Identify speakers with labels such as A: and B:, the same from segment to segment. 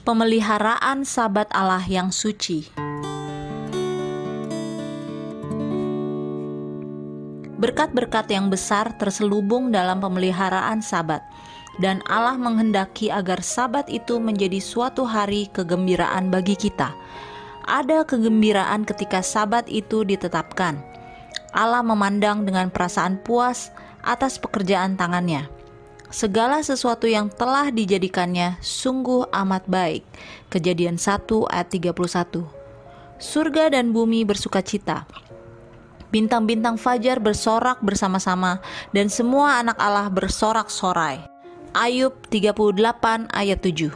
A: Pemeliharaan Sabat Allah yang suci. Berkat-berkat yang besar terselubung dalam pemeliharaan Sabat, dan Allah menghendaki agar Sabat itu menjadi suatu hari kegembiraan bagi kita. Ada kegembiraan ketika Sabat itu ditetapkan. Allah memandang dengan perasaan puas atas pekerjaan tangannya segala sesuatu yang telah dijadikannya sungguh amat baik. Kejadian 1 ayat 31. Surga dan bumi bersuka cita. Bintang-bintang fajar bersorak bersama-sama dan semua anak Allah bersorak-sorai. Ayub 38 ayat 7.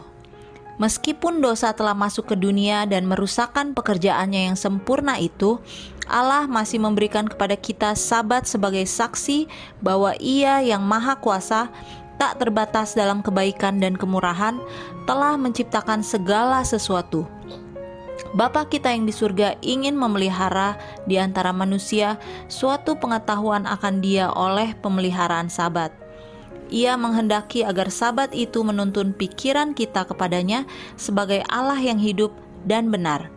A: Meskipun dosa telah masuk ke dunia dan merusakkan pekerjaannya yang sempurna itu, Allah masih memberikan kepada kita sabat sebagai saksi bahwa Ia yang Maha Kuasa tak terbatas dalam kebaikan dan kemurahan, telah menciptakan segala sesuatu. Bapa kita yang di surga ingin memelihara di antara manusia suatu pengetahuan akan Dia oleh pemeliharaan Sabat. Ia menghendaki agar Sabat itu menuntun pikiran kita kepadanya sebagai Allah yang hidup dan benar,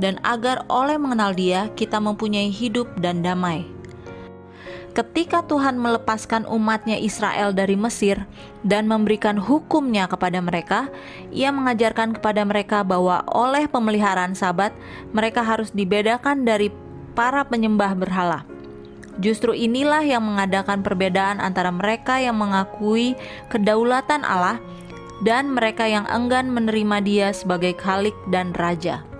A: dan agar oleh mengenal Dia kita mempunyai hidup dan damai ketika Tuhan melepaskan umatnya Israel dari Mesir dan memberikan hukumnya kepada mereka, ia mengajarkan kepada mereka bahwa oleh pemeliharaan sabat, mereka harus dibedakan dari para penyembah berhala. Justru inilah yang mengadakan perbedaan antara mereka yang mengakui kedaulatan Allah dan mereka yang enggan menerima Dia sebagai Khalik dan Raja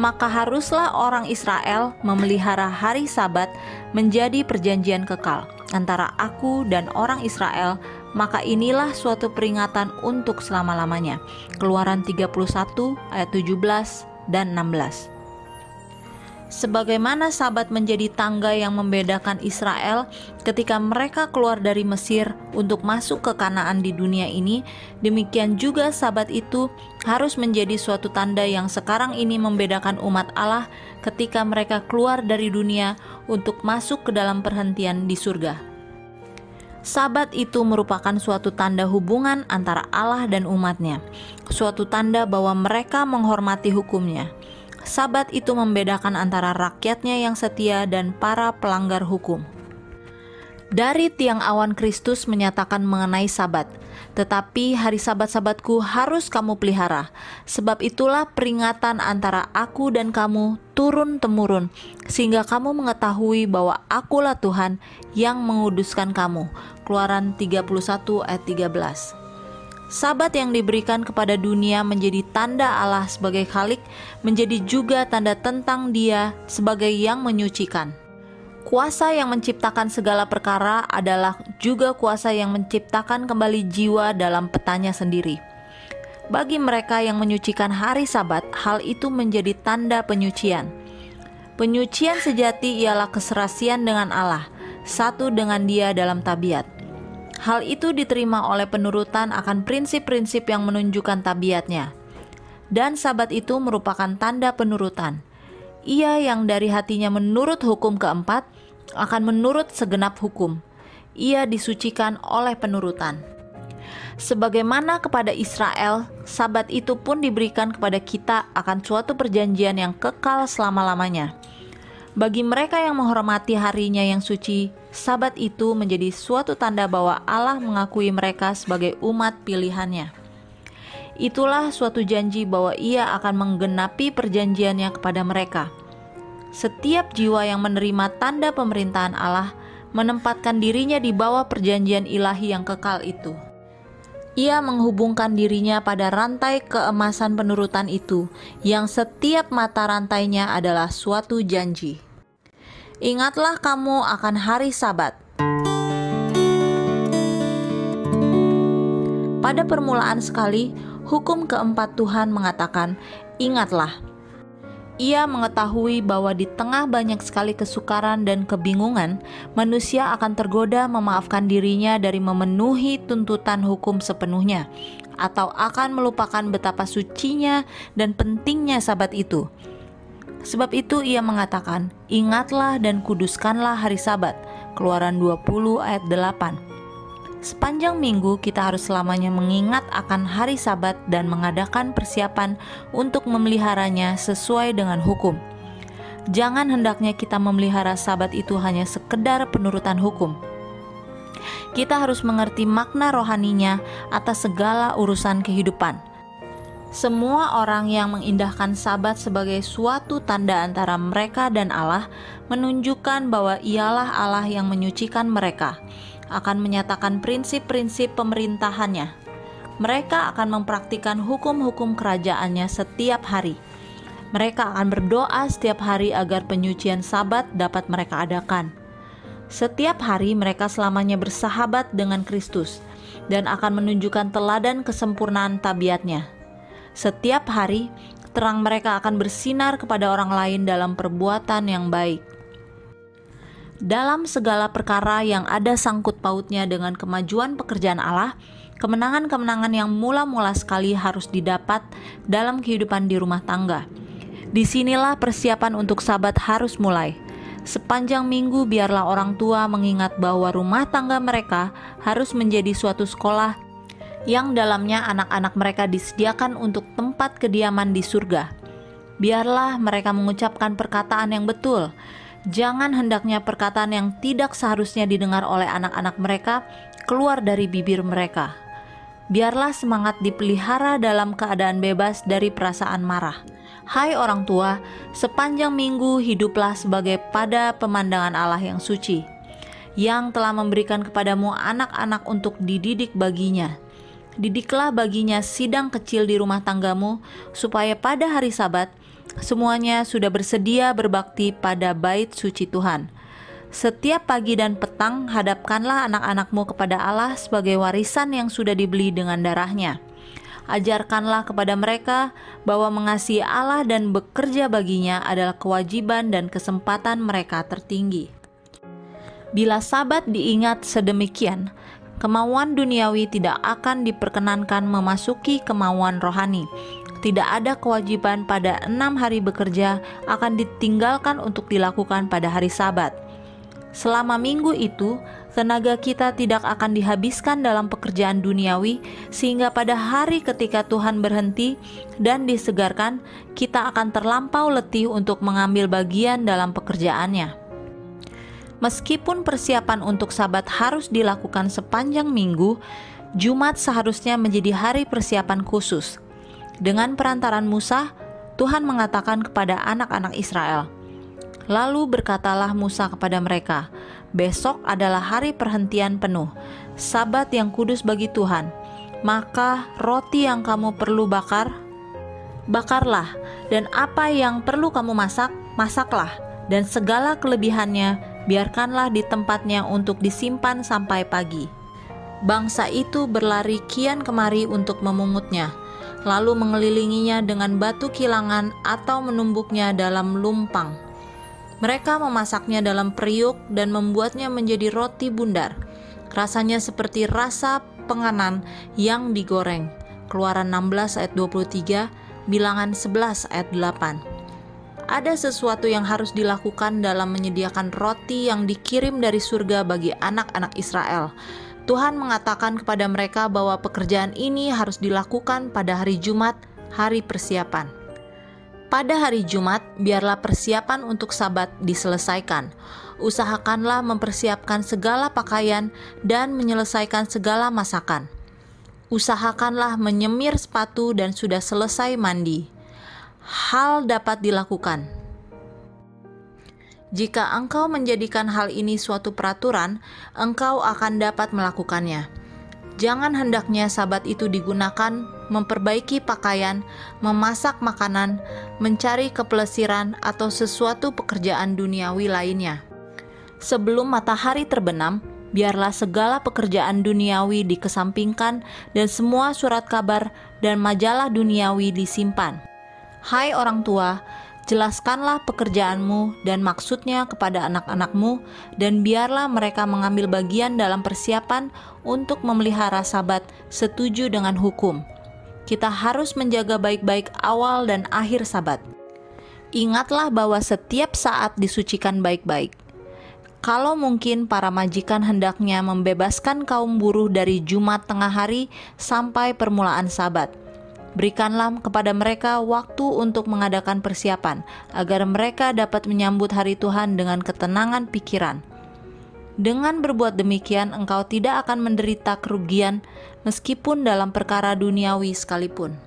A: maka haruslah orang Israel memelihara hari Sabat menjadi perjanjian kekal antara aku dan orang Israel, maka inilah suatu peringatan untuk selama-lamanya. Keluaran 31 ayat 17 dan 16 sebagaimana Sabat menjadi tangga yang membedakan Israel ketika mereka keluar dari Mesir untuk masuk ke Kanaan di dunia ini, demikian juga Sabat itu harus menjadi suatu tanda yang sekarang ini membedakan umat Allah ketika mereka keluar dari dunia untuk masuk ke dalam perhentian di surga. Sabat itu merupakan suatu tanda hubungan antara Allah dan umatnya, suatu tanda bahwa mereka menghormati hukumnya. Sabat itu membedakan antara rakyatnya yang setia dan para pelanggar hukum. Dari tiang awan Kristus menyatakan mengenai Sabat, tetapi hari Sabat-sabatku harus kamu pelihara, sebab itulah peringatan antara aku dan kamu turun-temurun, sehingga kamu mengetahui bahwa akulah Tuhan yang menguduskan kamu. Keluaran 31 ayat 13. Sabat yang diberikan kepada dunia menjadi tanda Allah sebagai Khalik, menjadi juga tanda tentang Dia sebagai yang menyucikan. Kuasa yang menciptakan segala perkara adalah juga kuasa yang menciptakan kembali jiwa dalam petanya sendiri. Bagi mereka yang menyucikan hari Sabat, hal itu menjadi tanda penyucian. Penyucian sejati ialah keserasian dengan Allah, satu dengan Dia dalam tabiat. Hal itu diterima oleh penurutan akan prinsip-prinsip yang menunjukkan tabiatnya. Dan sabat itu merupakan tanda penurutan. Ia yang dari hatinya menurut hukum keempat akan menurut segenap hukum. Ia disucikan oleh penurutan. Sebagaimana kepada Israel, sabat itu pun diberikan kepada kita akan suatu perjanjian yang kekal selama-lamanya. Bagi mereka yang menghormati harinya yang suci, Sabat itu menjadi suatu tanda bahwa Allah mengakui mereka sebagai umat pilihannya. Itulah suatu janji bahwa Ia akan menggenapi perjanjiannya kepada mereka. Setiap jiwa yang menerima tanda pemerintahan Allah menempatkan dirinya di bawah perjanjian ilahi yang kekal itu. Ia menghubungkan dirinya pada rantai keemasan penurutan itu, yang setiap mata rantainya adalah suatu janji. Ingatlah kamu akan hari Sabat. Pada permulaan sekali, hukum keempat Tuhan mengatakan, "Ingatlah." Ia mengetahui bahwa di tengah banyak sekali kesukaran dan kebingungan, manusia akan tergoda memaafkan dirinya dari memenuhi tuntutan hukum sepenuhnya, atau akan melupakan betapa sucinya dan pentingnya Sabat itu. Sebab itu ia mengatakan, Ingatlah dan kuduskanlah hari sabat. Keluaran 20 ayat 8. Sepanjang minggu kita harus selamanya mengingat akan hari Sabat dan mengadakan persiapan untuk memeliharanya sesuai dengan hukum. Jangan hendaknya kita memelihara Sabat itu hanya sekedar penurutan hukum. Kita harus mengerti makna rohaninya atas segala urusan kehidupan. Semua orang yang mengindahkan Sabat sebagai suatu tanda antara mereka dan Allah menunjukkan bahwa Ialah Allah yang menyucikan mereka akan menyatakan prinsip-prinsip pemerintahannya. Mereka akan mempraktikkan hukum-hukum kerajaannya setiap hari. Mereka akan berdoa setiap hari agar penyucian Sabat dapat mereka adakan. Setiap hari mereka selamanya bersahabat dengan Kristus dan akan menunjukkan teladan kesempurnaan tabiatnya. Setiap hari, terang mereka akan bersinar kepada orang lain dalam perbuatan yang baik dalam segala perkara yang ada sangkut pautnya dengan kemajuan pekerjaan Allah, kemenangan-kemenangan yang mula-mula sekali harus didapat dalam kehidupan di rumah tangga. Di sinilah persiapan untuk sabat harus mulai. Sepanjang minggu biarlah orang tua mengingat bahwa rumah tangga mereka harus menjadi suatu sekolah yang dalamnya anak-anak mereka disediakan untuk tempat kediaman di surga. Biarlah mereka mengucapkan perkataan yang betul, Jangan hendaknya perkataan yang tidak seharusnya didengar oleh anak-anak mereka keluar dari bibir mereka. Biarlah semangat dipelihara dalam keadaan bebas dari perasaan marah. Hai orang tua, sepanjang minggu hiduplah sebagai pada pemandangan Allah yang suci, yang telah memberikan kepadamu anak-anak untuk dididik baginya. Didiklah baginya sidang kecil di rumah tanggamu, supaya pada hari Sabat Semuanya sudah bersedia berbakti pada bait suci Tuhan. Setiap pagi dan petang hadapkanlah anak-anakmu kepada Allah sebagai warisan yang sudah dibeli dengan darahnya. Ajarkanlah kepada mereka bahwa mengasihi Allah dan bekerja baginya adalah kewajiban dan kesempatan mereka tertinggi. Bila sabat diingat sedemikian, kemauan duniawi tidak akan diperkenankan memasuki kemauan rohani, tidak ada kewajiban pada enam hari bekerja akan ditinggalkan untuk dilakukan pada hari Sabat. Selama minggu itu, tenaga kita tidak akan dihabiskan dalam pekerjaan duniawi, sehingga pada hari ketika Tuhan berhenti dan disegarkan, kita akan terlampau letih untuk mengambil bagian dalam pekerjaannya. Meskipun persiapan untuk Sabat harus dilakukan sepanjang minggu, Jumat seharusnya menjadi hari persiapan khusus. Dengan perantaran Musa, Tuhan mengatakan kepada anak-anak Israel, Lalu berkatalah Musa kepada mereka, "Besok adalah hari perhentian penuh, Sabat yang kudus bagi Tuhan. Maka roti yang kamu perlu bakar, bakarlah, dan apa yang perlu kamu masak, masaklah, dan segala kelebihannya biarkanlah di tempatnya untuk disimpan sampai pagi." Bangsa itu berlari kian kemari untuk memungutnya lalu mengelilinginya dengan batu kilangan atau menumbuknya dalam lumpang. Mereka memasaknya dalam periuk dan membuatnya menjadi roti bundar. Rasanya seperti rasa penganan yang digoreng. Keluaran 16 ayat 23, bilangan 11 ayat 8. Ada sesuatu yang harus dilakukan dalam menyediakan roti yang dikirim dari surga bagi anak-anak Israel Tuhan mengatakan kepada mereka bahwa pekerjaan ini harus dilakukan pada hari Jumat, hari persiapan. Pada hari Jumat, biarlah persiapan untuk Sabat diselesaikan. Usahakanlah mempersiapkan segala pakaian dan menyelesaikan segala masakan. Usahakanlah menyemir sepatu dan sudah selesai mandi. Hal dapat dilakukan jika engkau menjadikan hal ini suatu peraturan, engkau akan dapat melakukannya. Jangan hendaknya sabat itu digunakan memperbaiki pakaian, memasak makanan, mencari kepelesiran, atau sesuatu pekerjaan duniawi lainnya. Sebelum matahari terbenam, biarlah segala pekerjaan duniawi dikesampingkan dan semua surat kabar dan majalah duniawi disimpan. Hai orang tua, Jelaskanlah pekerjaanmu dan maksudnya kepada anak-anakmu, dan biarlah mereka mengambil bagian dalam persiapan untuk memelihara Sabat setuju dengan hukum. Kita harus menjaga baik-baik awal dan akhir Sabat. Ingatlah bahwa setiap saat disucikan baik-baik. Kalau mungkin para majikan hendaknya membebaskan kaum buruh dari Jumat tengah hari sampai permulaan Sabat. Berikanlah kepada mereka waktu untuk mengadakan persiapan, agar mereka dapat menyambut hari Tuhan dengan ketenangan pikiran. Dengan berbuat demikian, engkau tidak akan menderita kerugian, meskipun dalam perkara duniawi sekalipun.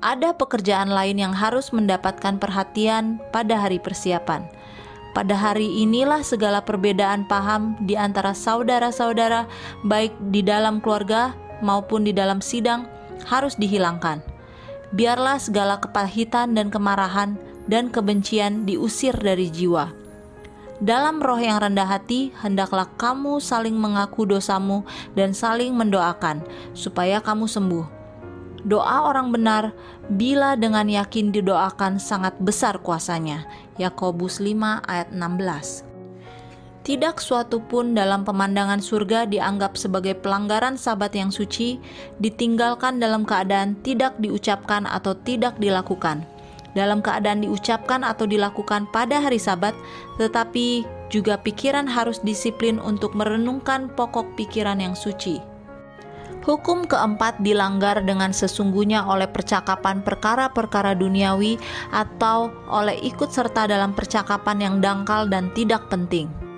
A: Ada pekerjaan lain yang harus mendapatkan perhatian pada hari persiapan pada hari inilah segala perbedaan paham di antara saudara-saudara, baik di dalam keluarga maupun di dalam sidang, harus dihilangkan. Biarlah segala kepahitan dan kemarahan dan kebencian diusir dari jiwa. Dalam roh yang rendah hati, hendaklah kamu saling mengaku dosamu dan saling mendoakan, supaya kamu sembuh Doa orang benar bila dengan yakin didoakan sangat besar kuasanya. Yakobus 5 ayat 16. Tidak suatu pun dalam pemandangan surga dianggap sebagai pelanggaran sabat yang suci, ditinggalkan dalam keadaan tidak diucapkan atau tidak dilakukan. Dalam keadaan diucapkan atau dilakukan pada hari sabat, tetapi juga pikiran harus disiplin untuk merenungkan pokok pikiran yang suci. Hukum keempat dilanggar dengan sesungguhnya oleh percakapan perkara-perkara duniawi atau oleh ikut serta dalam percakapan yang dangkal dan tidak penting.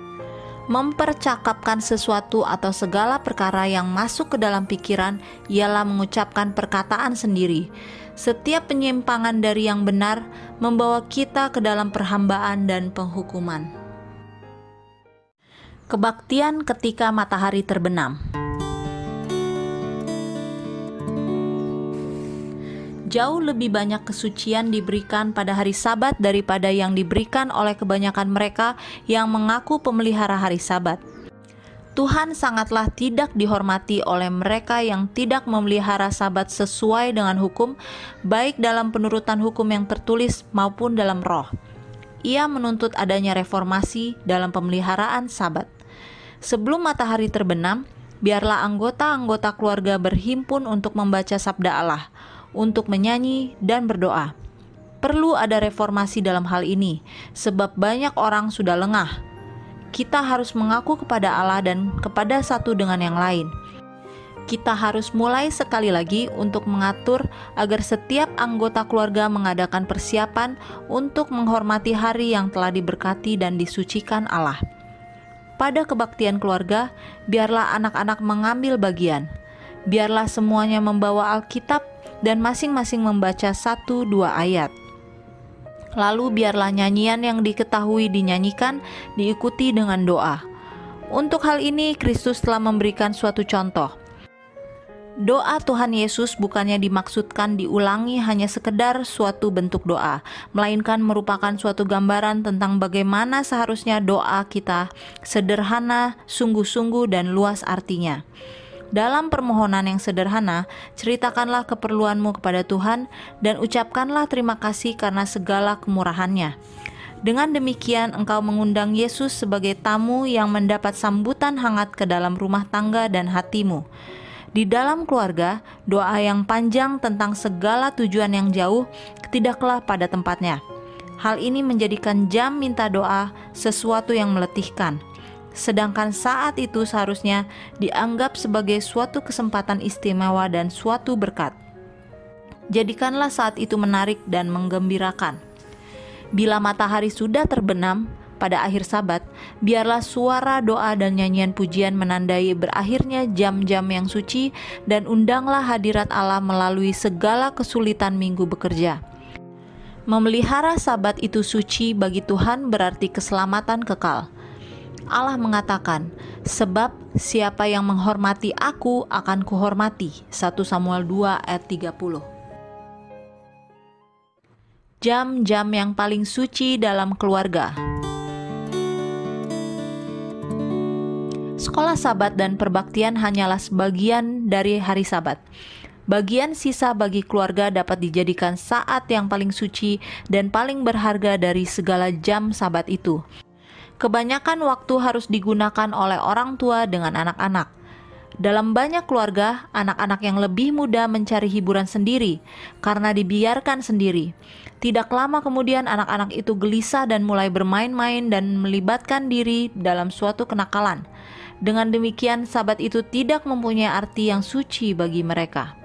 A: Mempercakapkan sesuatu atau segala perkara yang masuk ke dalam pikiran ialah mengucapkan perkataan sendiri. Setiap penyimpangan dari yang benar membawa kita ke dalam perhambaan dan penghukuman. Kebaktian ketika matahari terbenam. Jauh lebih banyak kesucian diberikan pada hari Sabat daripada yang diberikan oleh kebanyakan mereka yang mengaku pemelihara hari Sabat. Tuhan sangatlah tidak dihormati oleh mereka yang tidak memelihara Sabat sesuai dengan hukum, baik dalam penurutan hukum yang tertulis maupun dalam roh. Ia menuntut adanya reformasi dalam pemeliharaan Sabat. Sebelum matahari terbenam, biarlah anggota-anggota keluarga berhimpun untuk membaca sabda Allah untuk menyanyi dan berdoa. Perlu ada reformasi dalam hal ini, sebab banyak orang sudah lengah. Kita harus mengaku kepada Allah dan kepada satu dengan yang lain. Kita harus mulai sekali lagi untuk mengatur agar setiap anggota keluarga mengadakan persiapan untuk menghormati hari yang telah diberkati dan disucikan Allah. Pada kebaktian keluarga, biarlah anak-anak mengambil bagian. Biarlah semuanya membawa Alkitab dan masing-masing membaca satu dua ayat. Lalu biarlah nyanyian yang diketahui dinyanyikan diikuti dengan doa. Untuk hal ini Kristus telah memberikan suatu contoh. Doa Tuhan Yesus bukannya dimaksudkan diulangi hanya sekedar suatu bentuk doa, melainkan merupakan suatu gambaran tentang bagaimana seharusnya doa kita sederhana, sungguh-sungguh, dan luas artinya. Dalam permohonan yang sederhana, ceritakanlah keperluanmu kepada Tuhan dan ucapkanlah terima kasih karena segala kemurahannya. Dengan demikian, engkau mengundang Yesus sebagai tamu yang mendapat sambutan hangat ke dalam rumah tangga dan hatimu. Di dalam keluarga, doa yang panjang tentang segala tujuan yang jauh tidaklah pada tempatnya. Hal ini menjadikan jam minta doa sesuatu yang meletihkan sedangkan saat itu seharusnya dianggap sebagai suatu kesempatan istimewa dan suatu berkat. Jadikanlah saat itu menarik dan menggembirakan. Bila matahari sudah terbenam pada akhir Sabat, biarlah suara doa dan nyanyian pujian menandai berakhirnya jam-jam yang suci, dan undanglah hadirat Allah melalui segala kesulitan minggu bekerja. Memelihara Sabat itu suci bagi Tuhan berarti keselamatan kekal Allah mengatakan, "Sebab siapa yang menghormati aku akan kuhormati." 1 Samuel 2 ayat 30. Jam-jam yang paling suci dalam keluarga. Sekolah Sabat dan perbaktian hanyalah sebagian dari hari Sabat. Bagian sisa bagi keluarga dapat dijadikan saat yang paling suci dan paling berharga dari segala jam Sabat itu kebanyakan waktu harus digunakan oleh orang tua dengan anak-anak. Dalam banyak keluarga, anak-anak yang lebih muda mencari hiburan sendiri karena dibiarkan sendiri. Tidak lama kemudian, anak-anak itu gelisah dan mulai bermain-main dan melibatkan diri dalam suatu kenakalan. Dengan demikian, sabat itu tidak mempunyai arti yang suci bagi mereka.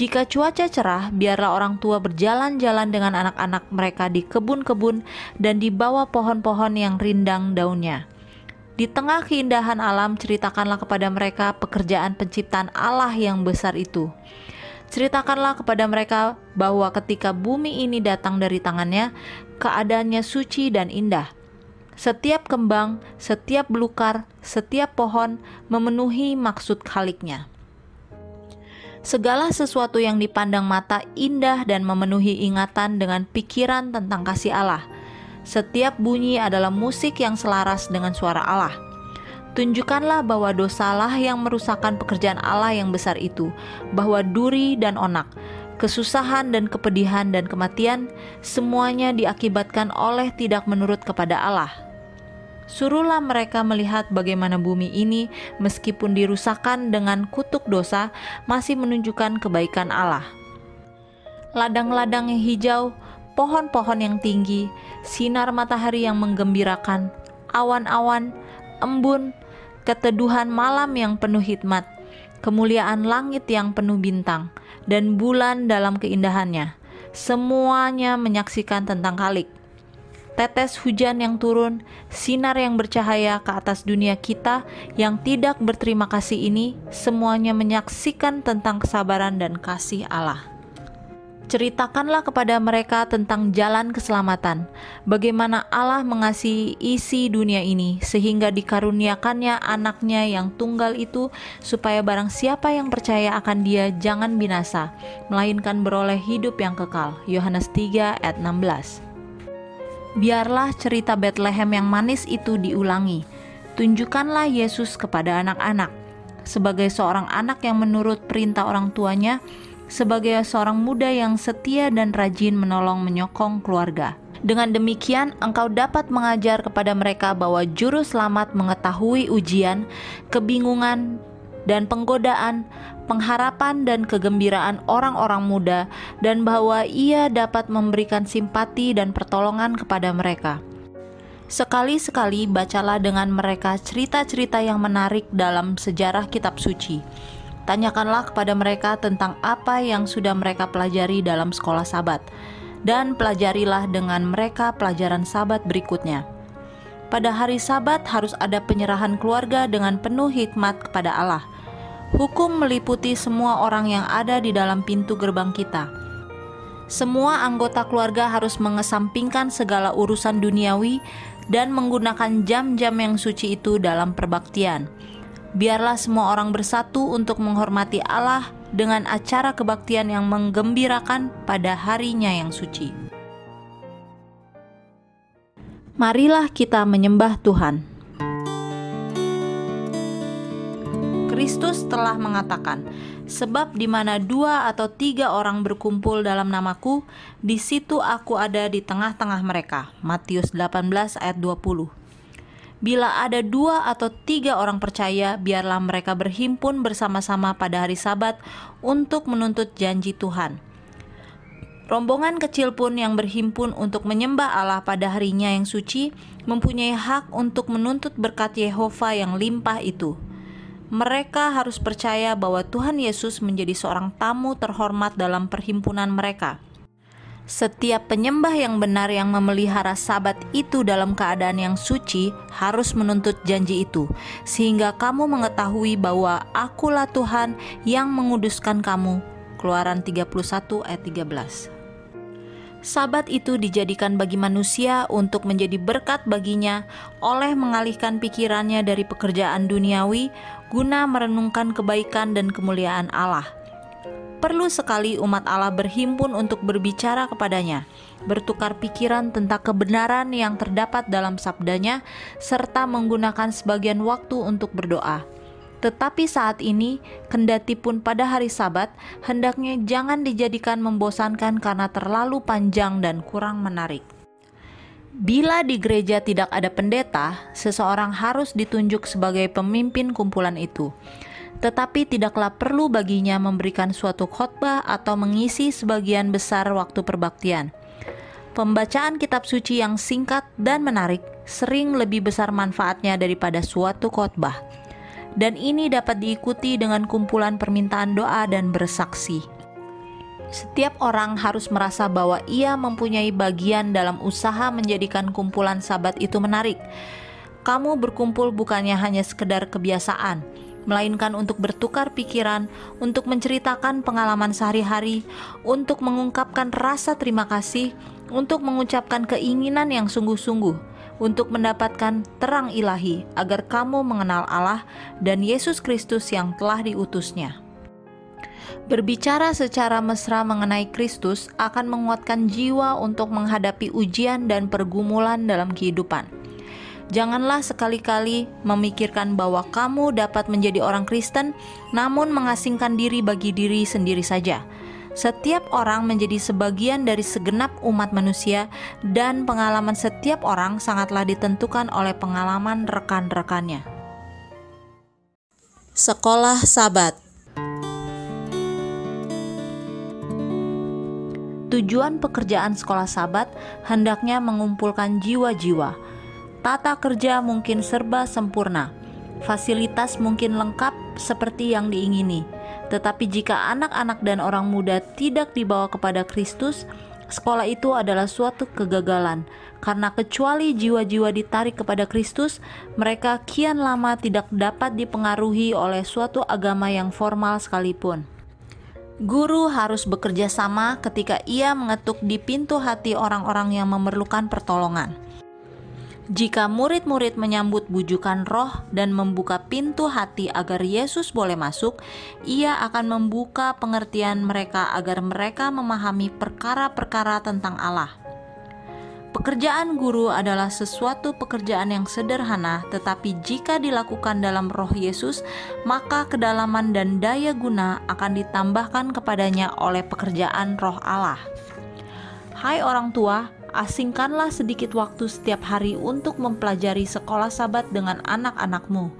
A: Jika cuaca cerah, biarlah orang tua berjalan-jalan dengan anak-anak mereka di kebun-kebun dan di bawah pohon-pohon yang rindang daunnya di tengah keindahan alam, ceritakanlah kepada mereka pekerjaan penciptaan Allah yang besar itu. Ceritakanlah kepada mereka bahwa ketika bumi ini datang dari tangannya, keadaannya suci dan indah. Setiap kembang, setiap belukar, setiap pohon memenuhi maksud khaliknya. Segala sesuatu yang dipandang mata indah dan memenuhi ingatan dengan pikiran tentang kasih Allah – setiap bunyi adalah musik yang selaras dengan suara Allah. Tunjukkanlah bahwa dosalah yang merusakkan pekerjaan Allah yang besar itu, bahwa duri dan onak, kesusahan dan kepedihan dan kematian semuanya diakibatkan oleh tidak menurut kepada Allah. Suruhlah mereka melihat bagaimana bumi ini meskipun dirusakkan dengan kutuk dosa masih menunjukkan kebaikan Allah. Ladang-ladang yang hijau pohon-pohon yang tinggi, sinar matahari yang menggembirakan, awan-awan, embun, keteduhan malam yang penuh hikmat, kemuliaan langit yang penuh bintang, dan bulan dalam keindahannya. Semuanya menyaksikan tentang Khalik. Tetes hujan yang turun, sinar yang bercahaya ke atas dunia kita yang tidak berterima kasih ini, semuanya menyaksikan tentang kesabaran dan kasih Allah. Ceritakanlah kepada mereka tentang jalan keselamatan, bagaimana Allah mengasihi isi dunia ini, sehingga dikaruniakannya anaknya yang tunggal itu, supaya barang siapa yang percaya akan dia jangan binasa, melainkan beroleh hidup yang kekal. Yohanes 3 ayat 16 Biarlah cerita Bethlehem yang manis itu diulangi. Tunjukkanlah Yesus kepada anak-anak. Sebagai seorang anak yang menurut perintah orang tuanya, sebagai seorang muda yang setia dan rajin menolong menyokong keluarga. Dengan demikian, engkau dapat mengajar kepada mereka bahwa juru selamat mengetahui ujian, kebingungan, dan penggodaan, pengharapan, dan kegembiraan orang-orang muda, dan bahwa ia dapat memberikan simpati dan pertolongan kepada mereka. Sekali-sekali bacalah dengan mereka cerita-cerita yang menarik dalam sejarah kitab suci Tanyakanlah kepada mereka tentang apa yang sudah mereka pelajari dalam sekolah Sabat, dan pelajarilah dengan mereka pelajaran Sabat berikutnya. Pada hari Sabat harus ada penyerahan keluarga dengan penuh hikmat kepada Allah. Hukum meliputi semua orang yang ada di dalam pintu gerbang kita. Semua anggota keluarga harus mengesampingkan segala urusan duniawi dan menggunakan jam-jam yang suci itu dalam perbaktian biarlah semua orang bersatu untuk menghormati Allah dengan acara kebaktian yang menggembirakan pada harinya yang suci. Marilah kita menyembah Tuhan. Kristus telah mengatakan, "Sebab di mana dua atau tiga orang berkumpul dalam namaku, di situ aku ada di tengah-tengah mereka." Matius 18 ayat 20. Bila ada dua atau tiga orang percaya, biarlah mereka berhimpun bersama-sama pada hari Sabat untuk menuntut janji Tuhan. Rombongan kecil pun yang berhimpun untuk menyembah Allah pada harinya yang suci mempunyai hak untuk menuntut berkat Yehova yang limpah itu. Mereka harus percaya bahwa Tuhan Yesus menjadi seorang tamu terhormat dalam perhimpunan mereka setiap penyembah yang benar yang memelihara sabat itu dalam keadaan yang suci harus menuntut janji itu, sehingga kamu mengetahui bahwa akulah Tuhan yang menguduskan kamu. Keluaran 31 ayat 13 Sabat itu dijadikan bagi manusia untuk menjadi berkat baginya oleh mengalihkan pikirannya dari pekerjaan duniawi guna merenungkan kebaikan dan kemuliaan Allah perlu sekali umat Allah berhimpun untuk berbicara kepadanya, bertukar pikiran tentang kebenaran yang terdapat dalam sabdanya, serta menggunakan sebagian waktu untuk berdoa. Tetapi saat ini, kendati pun pada hari Sabat, hendaknya jangan dijadikan membosankan karena terlalu panjang dan kurang menarik. Bila di gereja tidak ada pendeta, seseorang harus ditunjuk sebagai pemimpin kumpulan itu tetapi tidaklah perlu baginya memberikan suatu khotbah atau mengisi sebagian besar waktu perbaktian. Pembacaan kitab suci yang singkat dan menarik sering lebih besar manfaatnya daripada suatu khotbah. Dan ini dapat diikuti dengan kumpulan permintaan doa dan bersaksi. Setiap orang harus merasa bahwa ia mempunyai bagian dalam usaha menjadikan kumpulan sabat itu menarik. Kamu berkumpul bukannya hanya sekedar kebiasaan, melainkan untuk bertukar pikiran, untuk menceritakan pengalaman sehari-hari, untuk mengungkapkan rasa terima kasih, untuk mengucapkan keinginan yang sungguh-sungguh, untuk mendapatkan terang ilahi, agar kamu mengenal Allah dan Yesus Kristus yang telah diutusnya. Berbicara secara mesra mengenai Kristus akan menguatkan jiwa untuk menghadapi ujian dan pergumulan dalam kehidupan Janganlah sekali-kali memikirkan bahwa kamu dapat menjadi orang Kristen, namun mengasingkan diri bagi diri sendiri saja. Setiap orang menjadi sebagian dari segenap umat manusia, dan pengalaman setiap orang sangatlah ditentukan oleh pengalaman rekan-rekannya. Sekolah Sabat Tujuan pekerjaan sekolah Sabat hendaknya mengumpulkan jiwa-jiwa Tata kerja mungkin serba sempurna, fasilitas mungkin lengkap seperti yang diingini. Tetapi jika anak-anak dan orang muda tidak dibawa kepada Kristus, sekolah itu adalah suatu kegagalan, karena kecuali jiwa-jiwa ditarik kepada Kristus, mereka kian lama tidak dapat dipengaruhi oleh suatu agama yang formal sekalipun. Guru harus bekerja sama ketika ia mengetuk di pintu hati orang-orang yang memerlukan pertolongan. Jika murid-murid menyambut bujukan roh dan membuka pintu hati agar Yesus boleh masuk, ia akan membuka pengertian mereka agar mereka memahami perkara-perkara tentang Allah. Pekerjaan guru adalah sesuatu pekerjaan yang sederhana, tetapi jika dilakukan dalam Roh Yesus, maka kedalaman dan daya guna akan ditambahkan kepadanya oleh pekerjaan Roh Allah. Hai orang tua, asingkanlah sedikit waktu setiap hari untuk mempelajari sekolah sabat dengan anak-anakmu.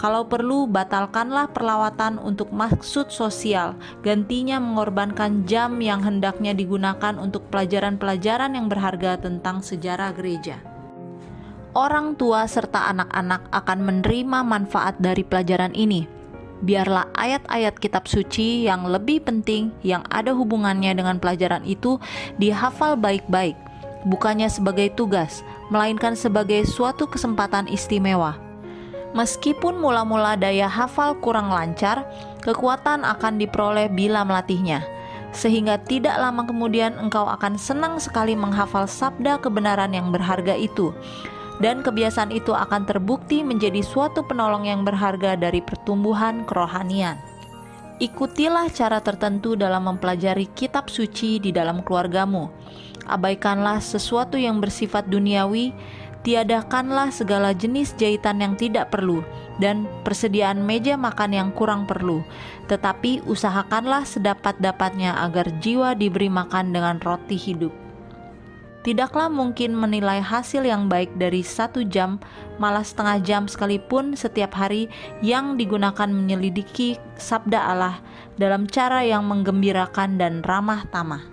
A: Kalau perlu, batalkanlah perlawatan untuk maksud sosial, gantinya mengorbankan jam yang hendaknya digunakan untuk pelajaran-pelajaran yang berharga tentang sejarah gereja. Orang tua serta anak-anak akan menerima manfaat dari pelajaran ini biarlah ayat-ayat kitab suci yang lebih penting yang ada hubungannya dengan pelajaran itu dihafal baik-baik bukannya sebagai tugas, melainkan sebagai suatu kesempatan istimewa. Meskipun mula-mula daya hafal kurang lancar, kekuatan akan diperoleh bila melatihnya, sehingga tidak lama kemudian engkau akan senang sekali menghafal sabda kebenaran yang berharga itu, dan kebiasaan itu akan terbukti menjadi suatu penolong yang berharga dari pertumbuhan kerohanian. Ikutilah cara tertentu dalam mempelajari kitab suci di dalam keluargamu abaikanlah sesuatu yang bersifat duniawi, tiadakanlah segala jenis jahitan yang tidak perlu, dan persediaan meja makan yang kurang perlu. Tetapi usahakanlah sedapat-dapatnya agar jiwa diberi makan dengan roti hidup. Tidaklah mungkin menilai hasil yang baik dari satu jam, malah setengah jam sekalipun setiap hari yang digunakan menyelidiki sabda Allah dalam cara yang menggembirakan dan ramah tamah.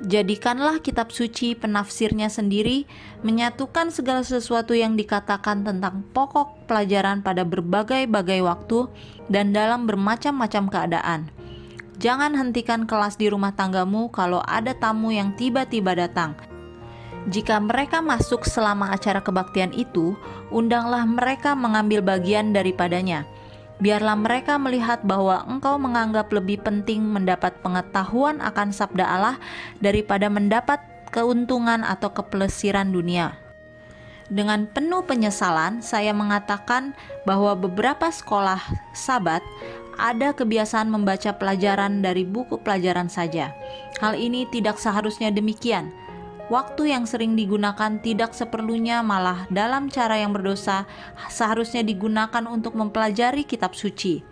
A: Jadikanlah kitab suci penafsirnya sendiri, menyatukan segala sesuatu yang dikatakan tentang pokok pelajaran pada berbagai-bagai waktu dan dalam bermacam-macam keadaan. Jangan hentikan kelas di rumah tanggamu kalau ada tamu yang tiba-tiba datang. Jika mereka masuk selama acara kebaktian itu, undanglah mereka mengambil bagian daripadanya biarlah mereka melihat bahwa engkau menganggap lebih penting mendapat pengetahuan akan sabda Allah daripada mendapat keuntungan atau kepelesiran dunia. Dengan penuh penyesalan, saya mengatakan bahwa beberapa sekolah sabat ada kebiasaan membaca pelajaran dari buku pelajaran saja. Hal ini tidak seharusnya demikian waktu yang sering digunakan tidak seperlunya malah dalam cara yang berdosa seharusnya digunakan untuk mempelajari kitab suci.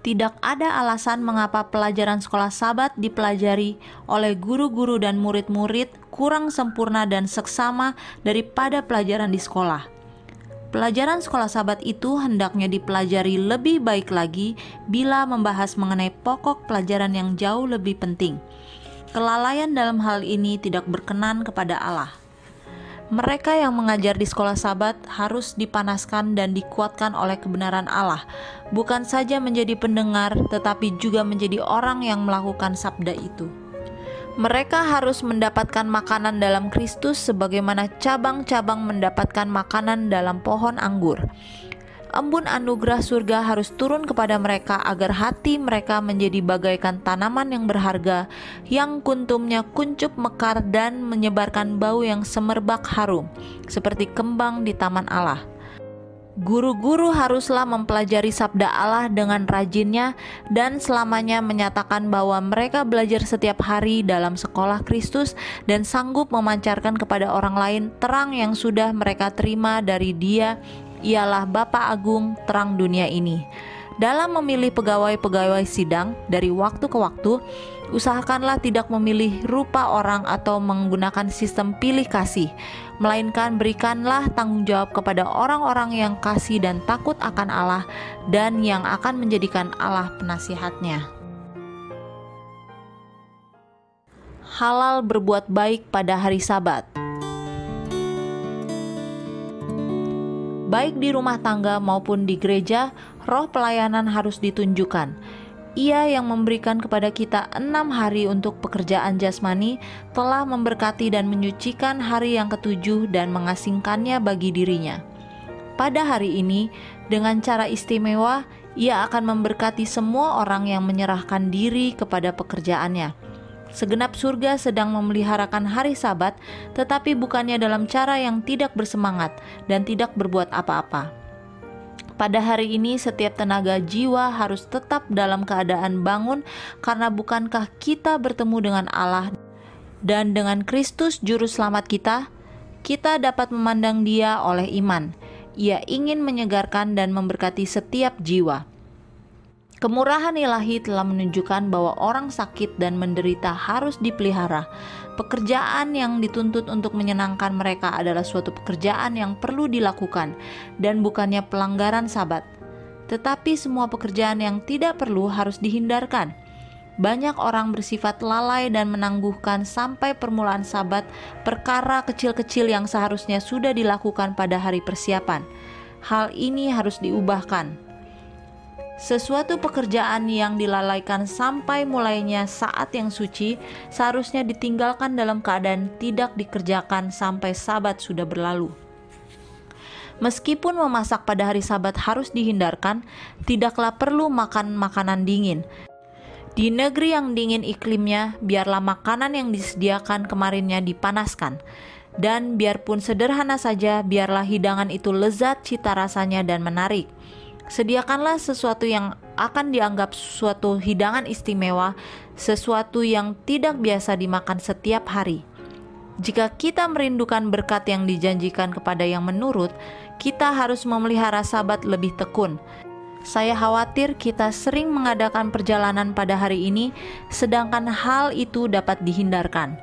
A: Tidak ada alasan mengapa pelajaran sekolah sabat dipelajari oleh guru-guru dan murid-murid kurang sempurna dan seksama daripada pelajaran di sekolah. Pelajaran sekolah sabat itu hendaknya dipelajari lebih baik lagi bila membahas mengenai pokok pelajaran yang jauh lebih penting. Kelalaian dalam hal ini tidak berkenan kepada Allah. Mereka yang mengajar di sekolah sabat harus dipanaskan dan dikuatkan oleh kebenaran Allah, bukan saja menjadi pendengar, tetapi juga menjadi orang yang melakukan sabda itu. Mereka harus mendapatkan makanan dalam Kristus sebagaimana cabang-cabang mendapatkan makanan dalam pohon anggur. Embun anugerah surga harus turun kepada mereka agar hati mereka menjadi bagaikan tanaman yang berharga, yang kuntumnya kuncup mekar dan menyebarkan bau yang semerbak harum, seperti kembang di taman Allah. Guru-guru haruslah mempelajari sabda Allah dengan rajinnya dan selamanya menyatakan bahwa mereka belajar setiap hari dalam sekolah Kristus dan sanggup memancarkan kepada orang lain terang yang sudah mereka terima dari Dia, ialah Bapa Agung terang dunia ini. Dalam memilih pegawai-pegawai sidang dari waktu ke waktu, usahakanlah tidak memilih rupa orang atau menggunakan sistem pilih kasih, melainkan berikanlah tanggung jawab kepada orang-orang yang kasih dan takut akan Allah dan yang akan menjadikan Allah penasihatnya. Halal berbuat baik pada hari Sabat. Baik di rumah tangga maupun di gereja, roh pelayanan harus ditunjukkan. Ia yang memberikan kepada kita enam hari untuk pekerjaan jasmani telah memberkati dan menyucikan hari yang ketujuh dan mengasingkannya bagi dirinya. Pada hari ini, dengan cara istimewa, ia akan memberkati semua orang yang menyerahkan diri kepada pekerjaannya. Segenap surga sedang memeliharakan hari Sabat, tetapi bukannya dalam cara yang tidak bersemangat dan tidak berbuat apa-apa. Pada hari ini, setiap tenaga jiwa harus tetap dalam keadaan bangun, karena bukankah kita bertemu dengan Allah dan dengan Kristus, Juru Selamat kita? Kita dapat memandang Dia oleh iman. Ia ingin menyegarkan dan memberkati setiap jiwa. Kemurahan ilahi telah menunjukkan bahwa orang sakit dan menderita harus dipelihara. Pekerjaan yang dituntut untuk menyenangkan mereka adalah suatu pekerjaan yang perlu dilakukan dan bukannya pelanggaran sabat. Tetapi semua pekerjaan yang tidak perlu harus dihindarkan. Banyak orang bersifat lalai dan menangguhkan sampai permulaan sabat perkara kecil-kecil yang seharusnya sudah dilakukan pada hari persiapan. Hal ini harus diubahkan sesuatu pekerjaan yang dilalaikan sampai mulainya saat yang suci seharusnya ditinggalkan dalam keadaan tidak dikerjakan sampai sabat sudah berlalu. Meskipun memasak pada hari sabat harus dihindarkan, tidaklah perlu makan makanan dingin. Di negeri yang dingin iklimnya, biarlah makanan yang disediakan kemarinnya dipanaskan. Dan biarpun sederhana saja, biarlah hidangan itu lezat cita rasanya dan menarik Sediakanlah sesuatu yang akan dianggap suatu hidangan istimewa, sesuatu yang tidak biasa dimakan setiap hari. Jika kita merindukan berkat yang dijanjikan kepada yang menurut, kita harus memelihara sabat lebih tekun. Saya khawatir kita sering mengadakan perjalanan pada hari ini, sedangkan hal itu dapat dihindarkan.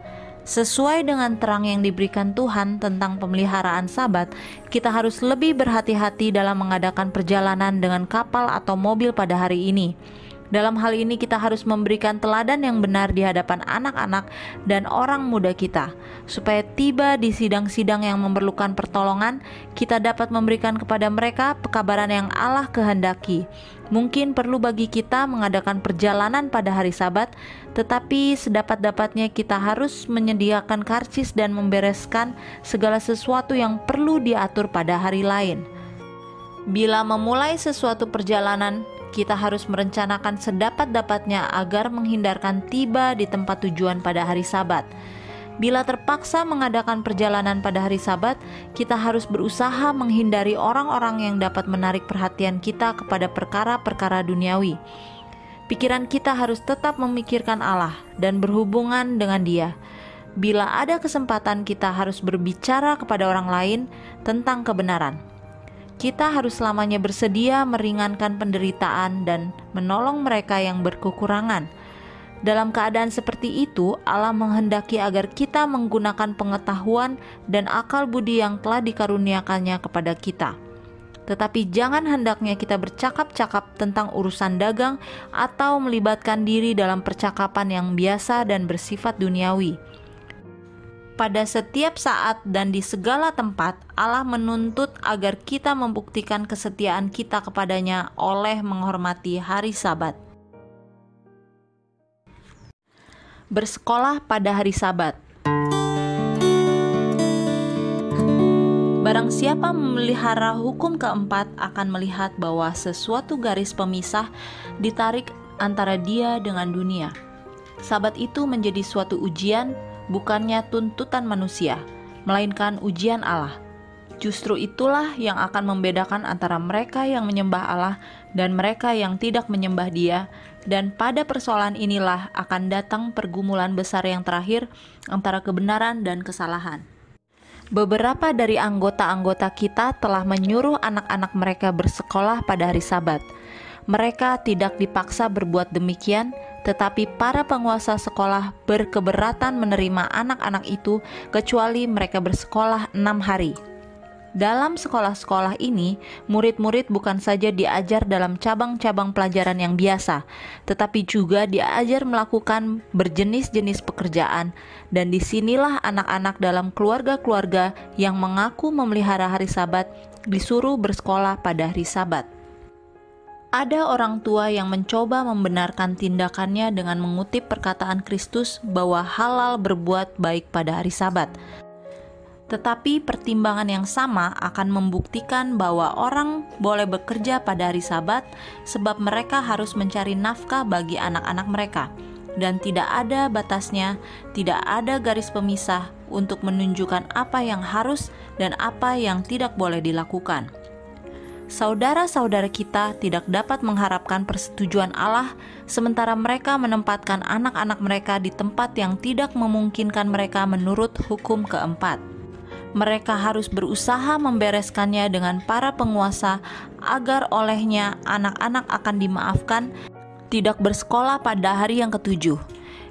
A: Sesuai dengan terang yang diberikan Tuhan tentang pemeliharaan Sabat, kita harus lebih berhati-hati dalam mengadakan perjalanan dengan kapal atau mobil pada hari ini. Dalam hal ini, kita harus memberikan teladan yang benar di hadapan anak-anak dan orang muda kita, supaya tiba di sidang-sidang yang memerlukan pertolongan, kita dapat memberikan kepada mereka pekabaran yang Allah kehendaki. Mungkin perlu bagi kita mengadakan perjalanan pada hari Sabat, tetapi sedapat-dapatnya kita harus menyediakan karcis dan membereskan segala sesuatu yang perlu diatur pada hari lain. Bila memulai sesuatu perjalanan, kita harus merencanakan sedapat-dapatnya agar menghindarkan tiba di tempat tujuan pada hari Sabat. Bila terpaksa mengadakan perjalanan pada hari Sabat, kita harus berusaha menghindari orang-orang yang dapat menarik perhatian kita kepada perkara-perkara duniawi. Pikiran kita harus tetap memikirkan Allah dan berhubungan dengan Dia. Bila ada kesempatan, kita harus berbicara kepada orang lain tentang kebenaran kita harus selamanya bersedia meringankan penderitaan dan menolong mereka yang berkekurangan. Dalam keadaan seperti itu, Allah menghendaki agar kita menggunakan pengetahuan dan akal budi yang telah dikaruniakannya kepada kita. tetapi jangan hendaknya kita bercakap-cakap tentang urusan dagang atau melibatkan diri dalam percakapan yang biasa dan bersifat duniawi. Pada setiap saat dan di segala tempat, Allah menuntut agar kita membuktikan kesetiaan kita kepadanya oleh menghormati hari Sabat. Bersekolah pada hari Sabat. Barang siapa memelihara hukum keempat akan melihat bahwa sesuatu garis pemisah ditarik antara dia dengan dunia. Sabat itu menjadi suatu ujian, bukannya tuntutan manusia, melainkan ujian Allah. Justru itulah yang akan membedakan antara mereka yang menyembah Allah dan mereka yang tidak menyembah Dia, dan pada persoalan inilah akan datang pergumulan besar yang terakhir antara kebenaran dan kesalahan. Beberapa dari anggota-anggota kita telah menyuruh anak-anak mereka bersekolah pada hari Sabat. Mereka tidak dipaksa berbuat demikian, tetapi para penguasa sekolah berkeberatan menerima anak-anak itu kecuali mereka bersekolah enam hari. Dalam sekolah-sekolah ini, murid-murid bukan saja diajar dalam cabang-cabang pelajaran yang biasa, tetapi juga diajar melakukan berjenis-jenis pekerjaan, dan di sinilah anak-anak dalam keluarga-keluarga yang mengaku memelihara hari Sabat disuruh bersekolah pada hari Sabat. Ada orang tua yang mencoba membenarkan tindakannya dengan mengutip perkataan Kristus bahwa halal berbuat baik pada hari Sabat tetapi pertimbangan yang sama akan membuktikan bahwa orang boleh bekerja pada hari Sabat, sebab mereka harus mencari nafkah bagi anak-anak mereka, dan tidak ada batasnya, tidak ada garis pemisah untuk menunjukkan apa yang harus dan apa yang tidak boleh dilakukan. Saudara-saudara kita tidak dapat mengharapkan persetujuan Allah, sementara mereka menempatkan anak-anak mereka di tempat yang tidak memungkinkan mereka menurut hukum keempat mereka harus berusaha membereskannya dengan para penguasa agar olehnya anak-anak akan dimaafkan tidak bersekolah pada hari yang ketujuh.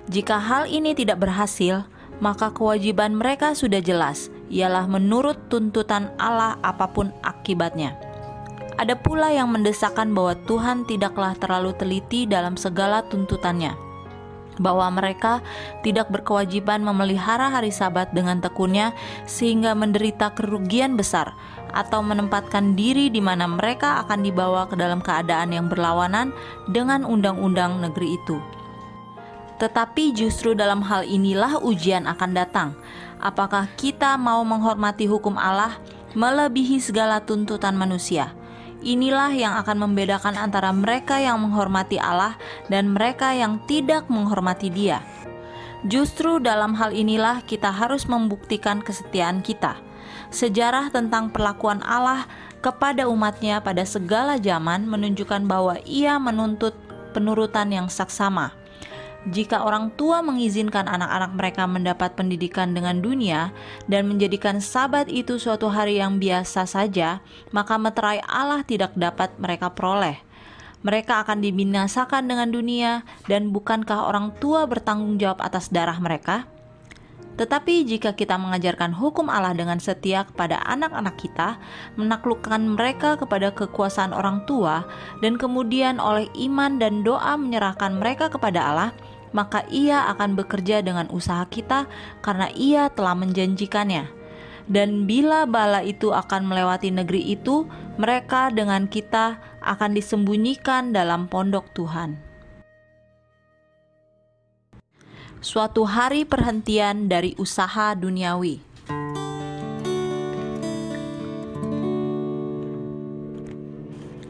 A: Jika hal ini tidak berhasil, maka kewajiban mereka sudah jelas, ialah menurut tuntutan Allah apa pun akibatnya. Ada pula yang mendesakkan bahwa Tuhan tidaklah terlalu teliti dalam segala tuntutannya bahwa mereka tidak berkewajiban memelihara hari Sabat dengan tekunnya, sehingga menderita kerugian besar, atau menempatkan diri di mana mereka akan dibawa ke dalam keadaan yang berlawanan dengan undang-undang negeri itu. Tetapi justru dalam hal inilah ujian akan datang. Apakah kita mau menghormati hukum Allah melebihi segala tuntutan manusia? Inilah yang akan membedakan antara mereka yang menghormati Allah dan mereka yang tidak menghormati Dia. Justru dalam hal inilah kita harus membuktikan kesetiaan kita. Sejarah tentang perlakuan Allah kepada umatnya pada segala zaman menunjukkan bahwa ia menuntut penurutan yang saksama jika orang tua mengizinkan anak-anak mereka mendapat pendidikan dengan dunia dan menjadikan Sabat itu suatu hari yang biasa saja, maka meterai Allah tidak dapat mereka peroleh. Mereka akan dibinasakan dengan dunia, dan bukankah orang tua bertanggung jawab atas darah mereka? Tetapi jika kita mengajarkan hukum Allah dengan setia kepada anak-anak kita, menaklukkan mereka kepada kekuasaan orang tua, dan kemudian oleh iman dan doa menyerahkan mereka kepada Allah, maka ia akan bekerja dengan usaha kita karena ia telah menjanjikannya. Dan bila bala itu akan melewati negeri itu, mereka dengan kita akan disembunyikan dalam pondok Tuhan. Suatu hari perhentian dari usaha duniawi.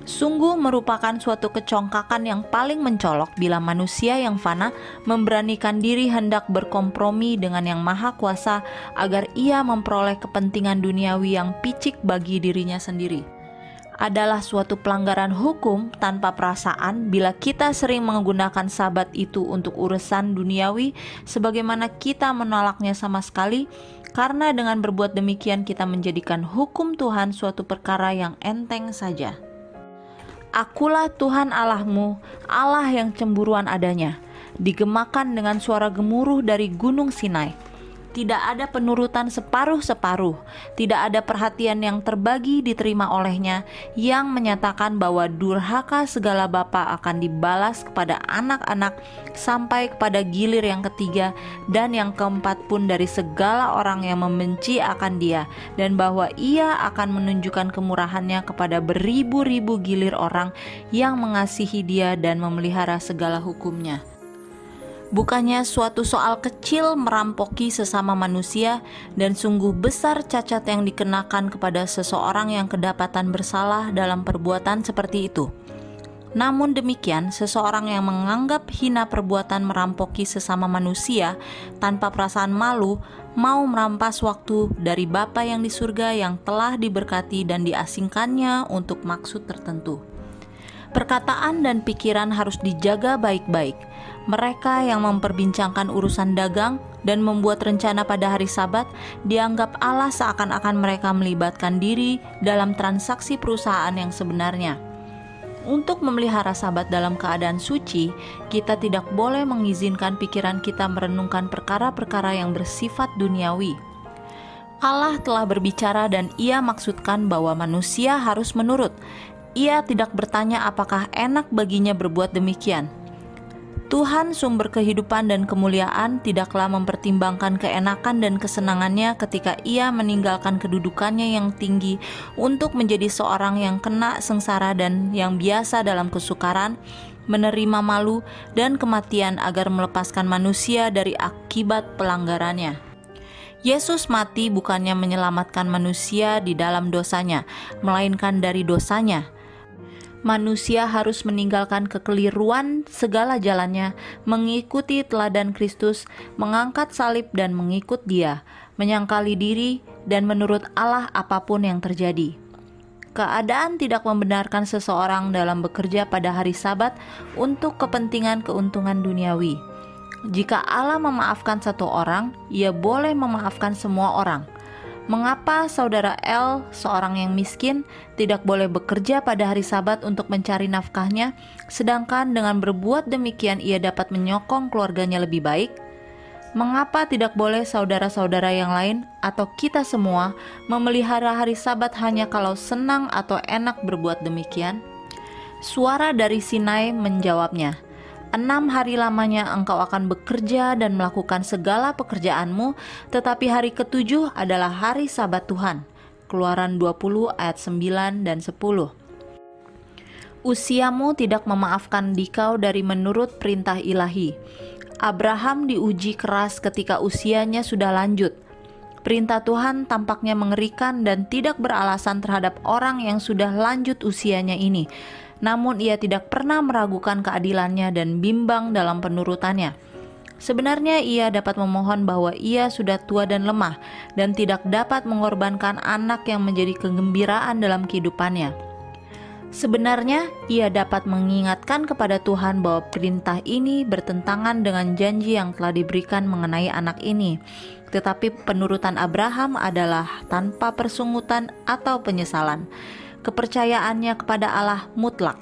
A: Sungguh merupakan suatu kecongkakan yang paling mencolok bila manusia yang fana memberanikan diri hendak berkompromi dengan yang maha kuasa agar ia memperoleh kepentingan duniawi yang picik bagi dirinya sendiri. Adalah suatu pelanggaran hukum tanpa perasaan bila kita sering menggunakan sabat itu untuk urusan duniawi sebagaimana kita menolaknya sama sekali karena dengan berbuat demikian kita menjadikan hukum Tuhan suatu perkara yang enteng saja. Akulah Tuhan Allahmu, Allah yang cemburuan adanya, digemakan dengan suara gemuruh dari gunung Sinai. Tidak ada penurutan separuh-separuh, tidak ada perhatian yang terbagi diterima olehnya yang menyatakan bahwa durhaka segala bapa akan dibalas kepada anak-anak sampai kepada gilir yang ketiga dan yang keempat pun dari segala orang yang membenci akan dia dan bahwa ia akan menunjukkan kemurahannya kepada beribu-ribu gilir orang yang mengasihi dia dan memelihara segala hukumnya. Bukannya suatu soal kecil merampoki sesama manusia, dan sungguh besar cacat yang dikenakan kepada seseorang yang kedapatan bersalah dalam perbuatan seperti itu. Namun demikian, seseorang yang menganggap hina perbuatan merampoki sesama manusia tanpa perasaan malu mau merampas waktu dari Bapa yang di surga yang telah diberkati dan diasingkannya untuk maksud tertentu. Perkataan dan pikiran harus dijaga baik-baik. Mereka yang memperbincangkan urusan dagang dan membuat rencana pada hari Sabat dianggap Allah seakan-akan mereka melibatkan diri dalam transaksi perusahaan yang sebenarnya. Untuk memelihara Sabat dalam keadaan suci, kita tidak boleh mengizinkan pikiran kita merenungkan perkara-perkara yang bersifat duniawi. Allah telah berbicara dan Ia maksudkan bahwa manusia harus menurut. Ia tidak bertanya apakah enak baginya berbuat demikian. Tuhan sumber kehidupan dan kemuliaan tidaklah mempertimbangkan keenakan dan kesenangannya ketika ia meninggalkan kedudukannya yang tinggi untuk menjadi seorang yang kena sengsara dan yang biasa dalam kesukaran, menerima malu dan kematian agar melepaskan manusia dari akibat pelanggarannya. Yesus mati bukannya menyelamatkan manusia di dalam dosanya, melainkan dari dosanya manusia harus meninggalkan kekeliruan segala jalannya, mengikuti teladan Kristus, mengangkat salib dan mengikut Dia, menyangkali diri dan menurut Allah apa pun yang terjadi. Keadaan tidak membenarkan seseorang dalam bekerja pada hari Sabat untuk kepentingan keuntungan duniawi. Jika Allah memaafkan satu orang, Ia boleh memaafkan semua orang Mengapa saudara L, seorang yang miskin, tidak boleh bekerja pada hari Sabat untuk mencari nafkahnya, sedangkan dengan berbuat demikian ia dapat menyokong keluarganya lebih baik? Mengapa tidak boleh saudara-saudara yang lain atau kita semua memelihara hari Sabat hanya kalau senang atau enak berbuat demikian? Suara dari Sinai menjawabnya, Enam hari lamanya engkau akan bekerja dan melakukan segala pekerjaanmu, tetapi hari ketujuh adalah hari sabat Tuhan. Keluaran 20 ayat 9 dan 10 Usiamu tidak memaafkan dikau dari menurut perintah ilahi. Abraham diuji keras ketika usianya sudah lanjut. Perintah Tuhan tampaknya mengerikan dan tidak beralasan terhadap orang yang sudah lanjut usianya ini namun ia tidak pernah meragukan keadilannya dan bimbang dalam penurutannya. Sebenarnya ia dapat memohon bahwa ia sudah tua dan lemah dan tidak dapat mengorbankan anak yang menjadi kegembiraan dalam kehidupannya. Sebenarnya ia dapat mengingatkan kepada Tuhan bahwa perintah ini bertentangan dengan janji yang telah diberikan mengenai anak ini. Tetapi penurutan Abraham adalah tanpa persungutan atau penyesalan kepercayaannya kepada Allah mutlak.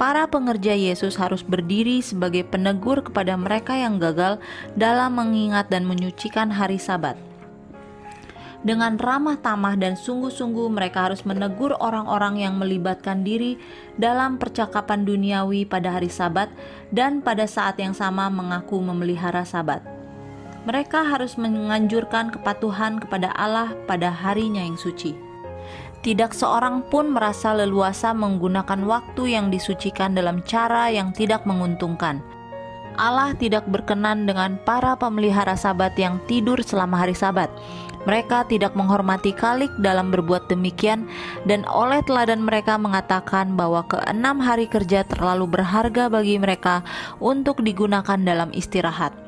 A: Para pengerja Yesus harus berdiri sebagai penegur kepada mereka yang gagal dalam mengingat dan menyucikan hari Sabat. Dengan ramah tamah dan sungguh-sungguh, mereka harus menegur orang-orang yang melibatkan diri dalam percakapan duniawi pada hari Sabat dan pada saat yang sama mengaku memelihara Sabat. Mereka harus menganjurkan kepatuhan kepada Allah pada harinya yang suci. Tidak seorang pun merasa leluasa menggunakan waktu yang disucikan dalam cara yang tidak menguntungkan. Allah tidak berkenan dengan para pemelihara sabat yang tidur selama hari sabat. Mereka tidak menghormati kalik dalam berbuat demikian dan oleh teladan mereka mengatakan bahwa keenam hari kerja terlalu berharga bagi mereka untuk digunakan dalam istirahat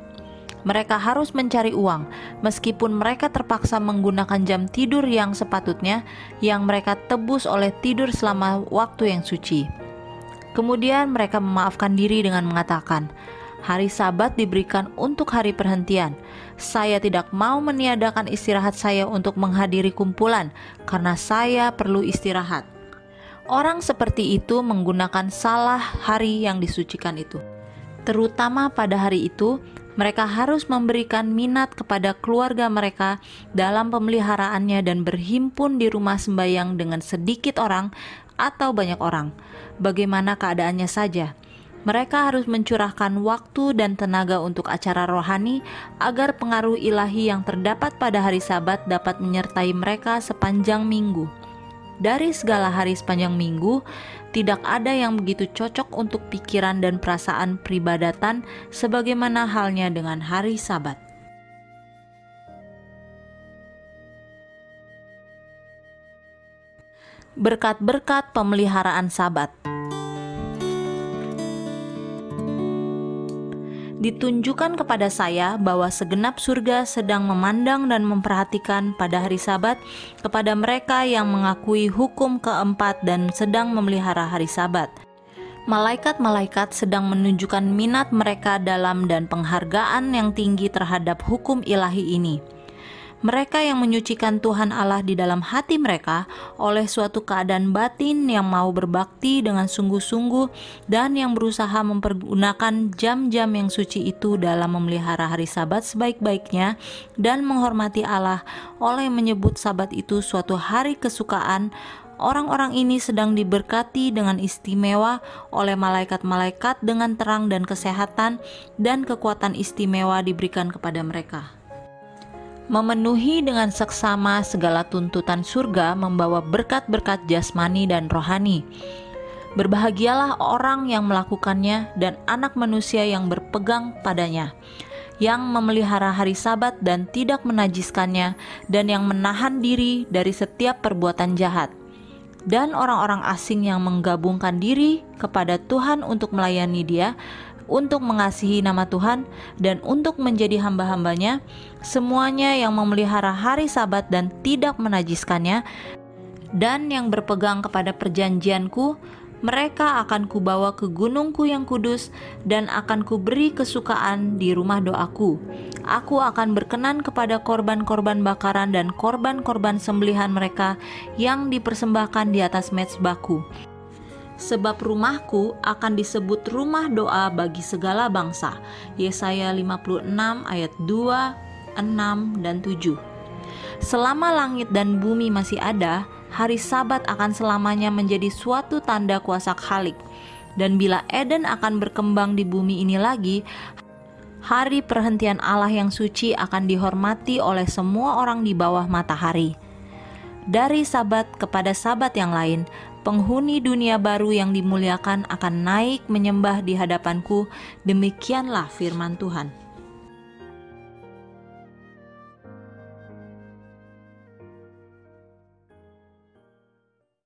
A: mereka harus mencari uang, meskipun mereka terpaksa menggunakan jam tidur yang sepatutnya, yang mereka tebus oleh tidur selama waktu yang suci. Kemudian mereka memaafkan diri dengan mengatakan, "Hari Sabat diberikan untuk hari perhentian. Saya tidak mau meniadakan istirahat saya untuk menghadiri kumpulan, karena saya perlu istirahat." Orang seperti itu menggunakan salah hari yang disucikan itu. Terutama pada hari itu, Mereka harus memberikan minat kepada keluarga mereka dalam pemeliharaannya dan berhimpun di rumah sembayang dengan sedikit orang atau banyak orang. Bagaimana keadaannya saja, mereka harus mencurahkan waktu dan tenaga untuk acara rohani agar pengaruh ilahi yang terdapat pada hari Sabat dapat menyertai mereka sepanjang minggu. Dari segala hari sepanjang minggu, tidak ada yang begitu cocok untuk pikiran dan perasaan peribadatan, sebagaimana halnya dengan hari Sabat. Berkat-berkat pemeliharaan Sabat. Ditunjukkan kepada saya bahwa segenap surga sedang memandang dan memperhatikan pada hari Sabat kepada mereka yang mengakui hukum keempat dan sedang memelihara hari Sabat. Malaikat-malaikat sedang menunjukkan minat mereka dalam dan penghargaan yang tinggi terhadap hukum ilahi ini mereka yang menyucikan Tuhan Allah di dalam hati mereka oleh suatu keadaan batin yang mau berbakti dengan sungguh-sungguh dan yang berusaha mempergunakan jam-jam yang suci itu dalam memelihara hari Sabat sebaik-baiknya dan menghormati Allah oleh menyebut Sabat itu suatu hari kesukaan. Orang-orang ini sedang diberkati dengan istimewa oleh malaikat-malaikat dengan terang dan kesehatan dan kekuatan istimewa diberikan kepada mereka memenuhi dengan seksama segala tuntutan surga membawa berkat-berkat jasmani dan rohani. Berbahagialah orang yang melakukannya dan anak manusia yang berpegang padanya, yang memelihara hari Sabat dan tidak menajiskannya, dan yang menahan diri dari setiap perbuatan jahat. Dan orang-orang asing yang menggabungkan diri kepada Tuhan untuk melayani Dia untuk mengasihi nama Tuhan dan untuk menjadi hamba-hambanya, semuanya yang memelihara hari sabat dan tidak menajiskannya, dan yang berpegang kepada perjanjianku, mereka akan kubawa ke gunungku yang kudus dan akan kuberi kesukaan di rumah doaku. Aku akan berkenan kepada korban-korban bakaran dan korban-korban sembelihan mereka yang dipersembahkan di atas mezbahku sebab rumahku akan disebut rumah doa bagi segala bangsa. Yesaya 56 ayat 2, 6 dan 7. Selama langit dan bumi masih ada, hari Sabat akan selamanya menjadi suatu tanda kuasa Khalik. Dan bila Eden akan berkembang di bumi ini lagi, hari perhentian Allah yang suci akan dihormati oleh semua orang di bawah matahari. Dari sabat kepada sabat yang lain, penghuni dunia baru yang dimuliakan akan naik menyembah di hadapanku. Demikianlah firman Tuhan.